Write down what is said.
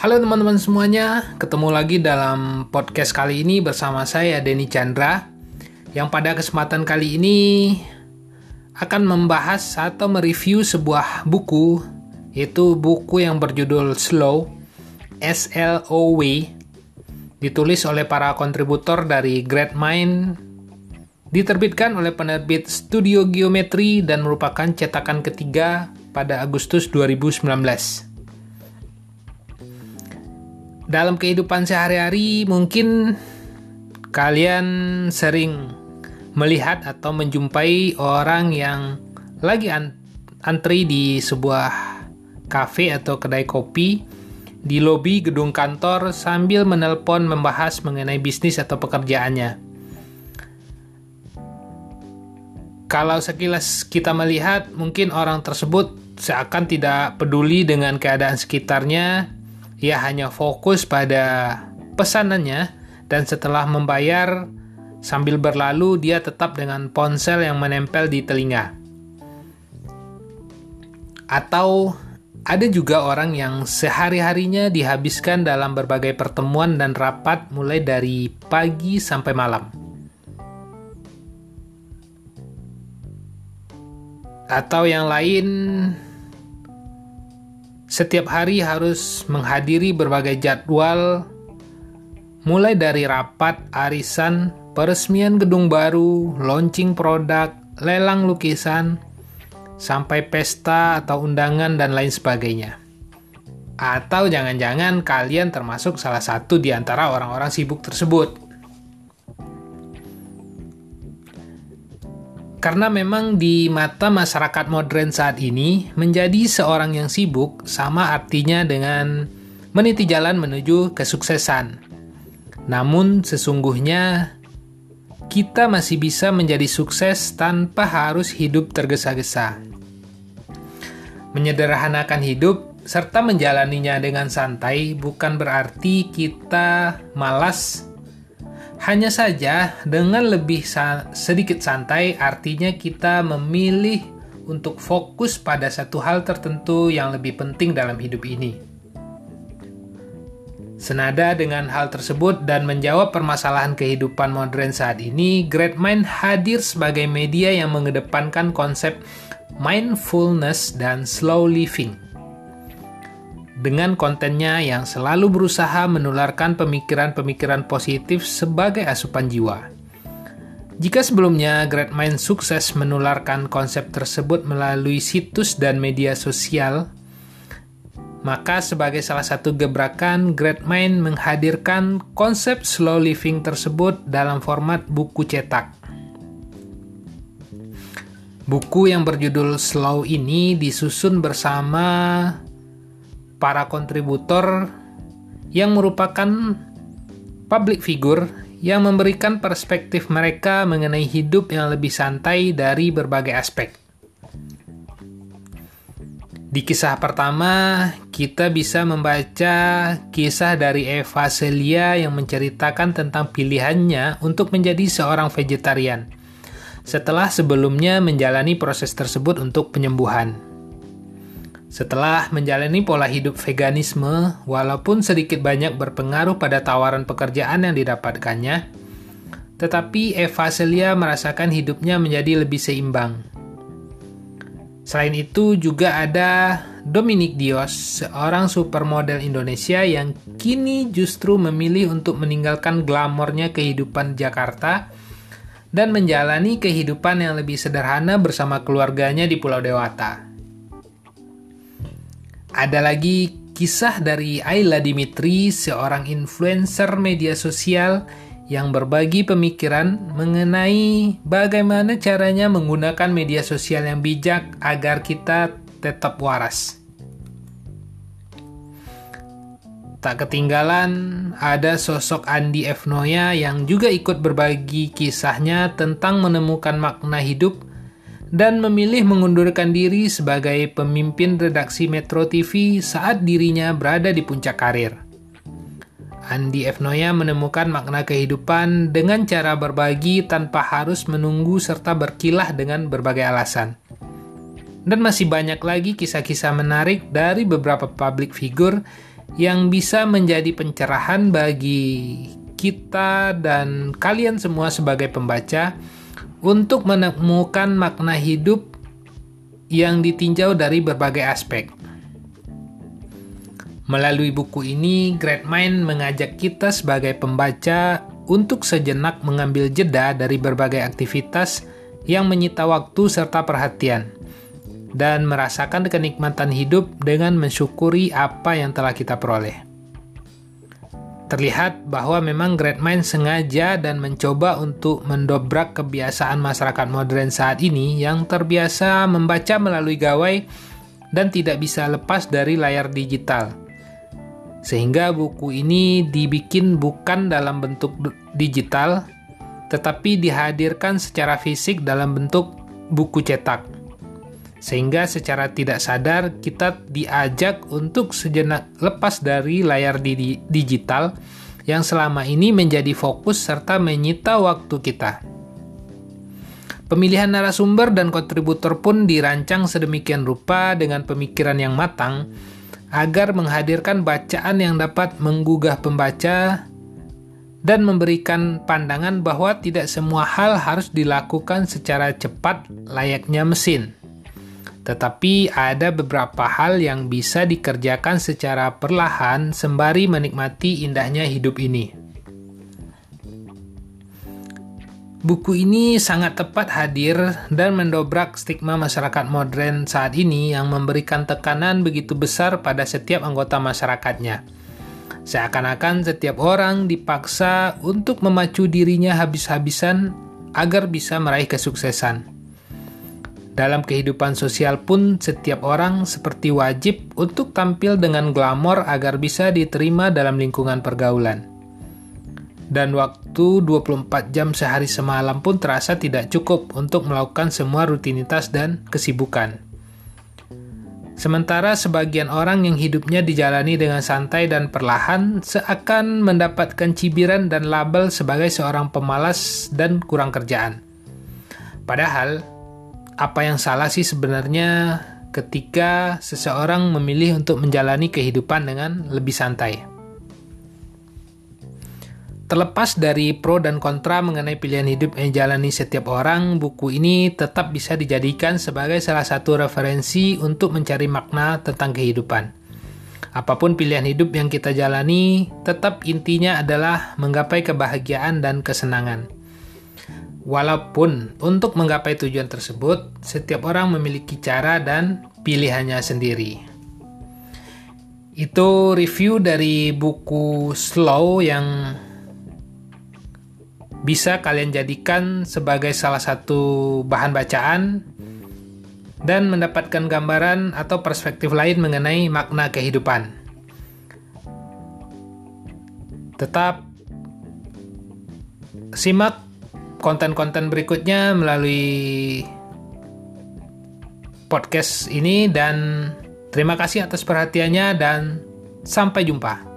Halo teman-teman semuanya, ketemu lagi dalam podcast kali ini bersama saya Denny Chandra. Yang pada kesempatan kali ini akan membahas atau mereview sebuah buku yaitu buku yang berjudul Slow S L O W ditulis oleh para kontributor dari Great Mind diterbitkan oleh penerbit Studio Geometri dan merupakan cetakan ketiga pada Agustus 2019 dalam kehidupan sehari-hari mungkin kalian sering melihat atau menjumpai orang yang lagi antri di sebuah kafe atau kedai kopi di lobi gedung kantor sambil menelpon membahas mengenai bisnis atau pekerjaannya. Kalau sekilas kita melihat, mungkin orang tersebut seakan tidak peduli dengan keadaan sekitarnya ia hanya fokus pada pesanannya dan setelah membayar sambil berlalu dia tetap dengan ponsel yang menempel di telinga. Atau ada juga orang yang sehari-harinya dihabiskan dalam berbagai pertemuan dan rapat mulai dari pagi sampai malam. Atau yang lain setiap hari harus menghadiri berbagai jadwal, mulai dari rapat, arisan, peresmian gedung baru, launching produk, lelang lukisan, sampai pesta atau undangan dan lain sebagainya. Atau jangan-jangan kalian termasuk salah satu di antara orang-orang sibuk tersebut. Karena memang di mata masyarakat modern saat ini, menjadi seorang yang sibuk sama artinya dengan meniti jalan menuju kesuksesan. Namun sesungguhnya kita masih bisa menjadi sukses tanpa harus hidup tergesa-gesa. Menyederhanakan hidup serta menjalaninya dengan santai bukan berarti kita malas hanya saja dengan lebih sa sedikit santai artinya kita memilih untuk fokus pada satu hal tertentu yang lebih penting dalam hidup ini. Senada dengan hal tersebut dan menjawab permasalahan kehidupan modern saat ini, Great Mind hadir sebagai media yang mengedepankan konsep mindfulness dan slow living dengan kontennya yang selalu berusaha menularkan pemikiran-pemikiran positif sebagai asupan jiwa. Jika sebelumnya Great Mind sukses menularkan konsep tersebut melalui situs dan media sosial, maka sebagai salah satu gebrakan, Great Mind menghadirkan konsep slow living tersebut dalam format buku cetak. Buku yang berjudul Slow ini disusun bersama para kontributor yang merupakan public figure yang memberikan perspektif mereka mengenai hidup yang lebih santai dari berbagai aspek. Di kisah pertama, kita bisa membaca kisah dari Eva Celia yang menceritakan tentang pilihannya untuk menjadi seorang vegetarian setelah sebelumnya menjalani proses tersebut untuk penyembuhan. Setelah menjalani pola hidup veganisme, walaupun sedikit banyak berpengaruh pada tawaran pekerjaan yang didapatkannya, tetapi Eva Celia merasakan hidupnya menjadi lebih seimbang. Selain itu juga ada Dominic Dios, seorang supermodel Indonesia yang kini justru memilih untuk meninggalkan glamornya kehidupan Jakarta dan menjalani kehidupan yang lebih sederhana bersama keluarganya di Pulau Dewata. Ada lagi kisah dari Ayla Dimitri, seorang influencer media sosial yang berbagi pemikiran mengenai bagaimana caranya menggunakan media sosial yang bijak agar kita tetap waras. Tak ketinggalan, ada sosok Andi F. Noya yang juga ikut berbagi kisahnya tentang menemukan makna hidup dan memilih mengundurkan diri sebagai pemimpin redaksi Metro TV saat dirinya berada di puncak karir. Andi F. Noya menemukan makna kehidupan dengan cara berbagi tanpa harus menunggu serta berkilah dengan berbagai alasan. Dan masih banyak lagi kisah-kisah menarik dari beberapa public figure yang bisa menjadi pencerahan bagi kita dan kalian semua sebagai pembaca untuk menemukan makna hidup yang ditinjau dari berbagai aspek. Melalui buku ini, Great Mind mengajak kita sebagai pembaca untuk sejenak mengambil jeda dari berbagai aktivitas yang menyita waktu serta perhatian, dan merasakan kenikmatan hidup dengan mensyukuri apa yang telah kita peroleh. Terlihat bahwa memang Great Mind sengaja dan mencoba untuk mendobrak kebiasaan masyarakat modern saat ini yang terbiasa membaca melalui gawai dan tidak bisa lepas dari layar digital. Sehingga buku ini dibikin bukan dalam bentuk digital, tetapi dihadirkan secara fisik dalam bentuk buku cetak. Sehingga secara tidak sadar kita diajak untuk sejenak lepas dari layar di digital yang selama ini menjadi fokus serta menyita waktu kita. Pemilihan narasumber dan kontributor pun dirancang sedemikian rupa dengan pemikiran yang matang agar menghadirkan bacaan yang dapat menggugah pembaca dan memberikan pandangan bahwa tidak semua hal harus dilakukan secara cepat layaknya mesin. Tetapi ada beberapa hal yang bisa dikerjakan secara perlahan sembari menikmati indahnya hidup ini. Buku ini sangat tepat hadir dan mendobrak stigma masyarakat modern saat ini yang memberikan tekanan begitu besar pada setiap anggota masyarakatnya. Seakan-akan setiap orang dipaksa untuk memacu dirinya habis-habisan agar bisa meraih kesuksesan. Dalam kehidupan sosial pun setiap orang seperti wajib untuk tampil dengan glamor agar bisa diterima dalam lingkungan pergaulan. Dan waktu 24 jam sehari semalam pun terasa tidak cukup untuk melakukan semua rutinitas dan kesibukan. Sementara sebagian orang yang hidupnya dijalani dengan santai dan perlahan seakan mendapatkan cibiran dan label sebagai seorang pemalas dan kurang kerjaan. Padahal, apa yang salah sih sebenarnya ketika seseorang memilih untuk menjalani kehidupan dengan lebih santai. Terlepas dari pro dan kontra mengenai pilihan hidup yang dijalani setiap orang, buku ini tetap bisa dijadikan sebagai salah satu referensi untuk mencari makna tentang kehidupan. Apa pun pilihan hidup yang kita jalani, tetap intinya adalah menggapai kebahagiaan dan kesenangan. Walaupun untuk menggapai tujuan tersebut, setiap orang memiliki cara dan pilihannya sendiri. Itu review dari buku Slow yang bisa kalian jadikan sebagai salah satu bahan bacaan dan mendapatkan gambaran atau perspektif lain mengenai makna kehidupan. Tetap simak konten-konten berikutnya melalui podcast ini dan terima kasih atas perhatiannya dan sampai jumpa.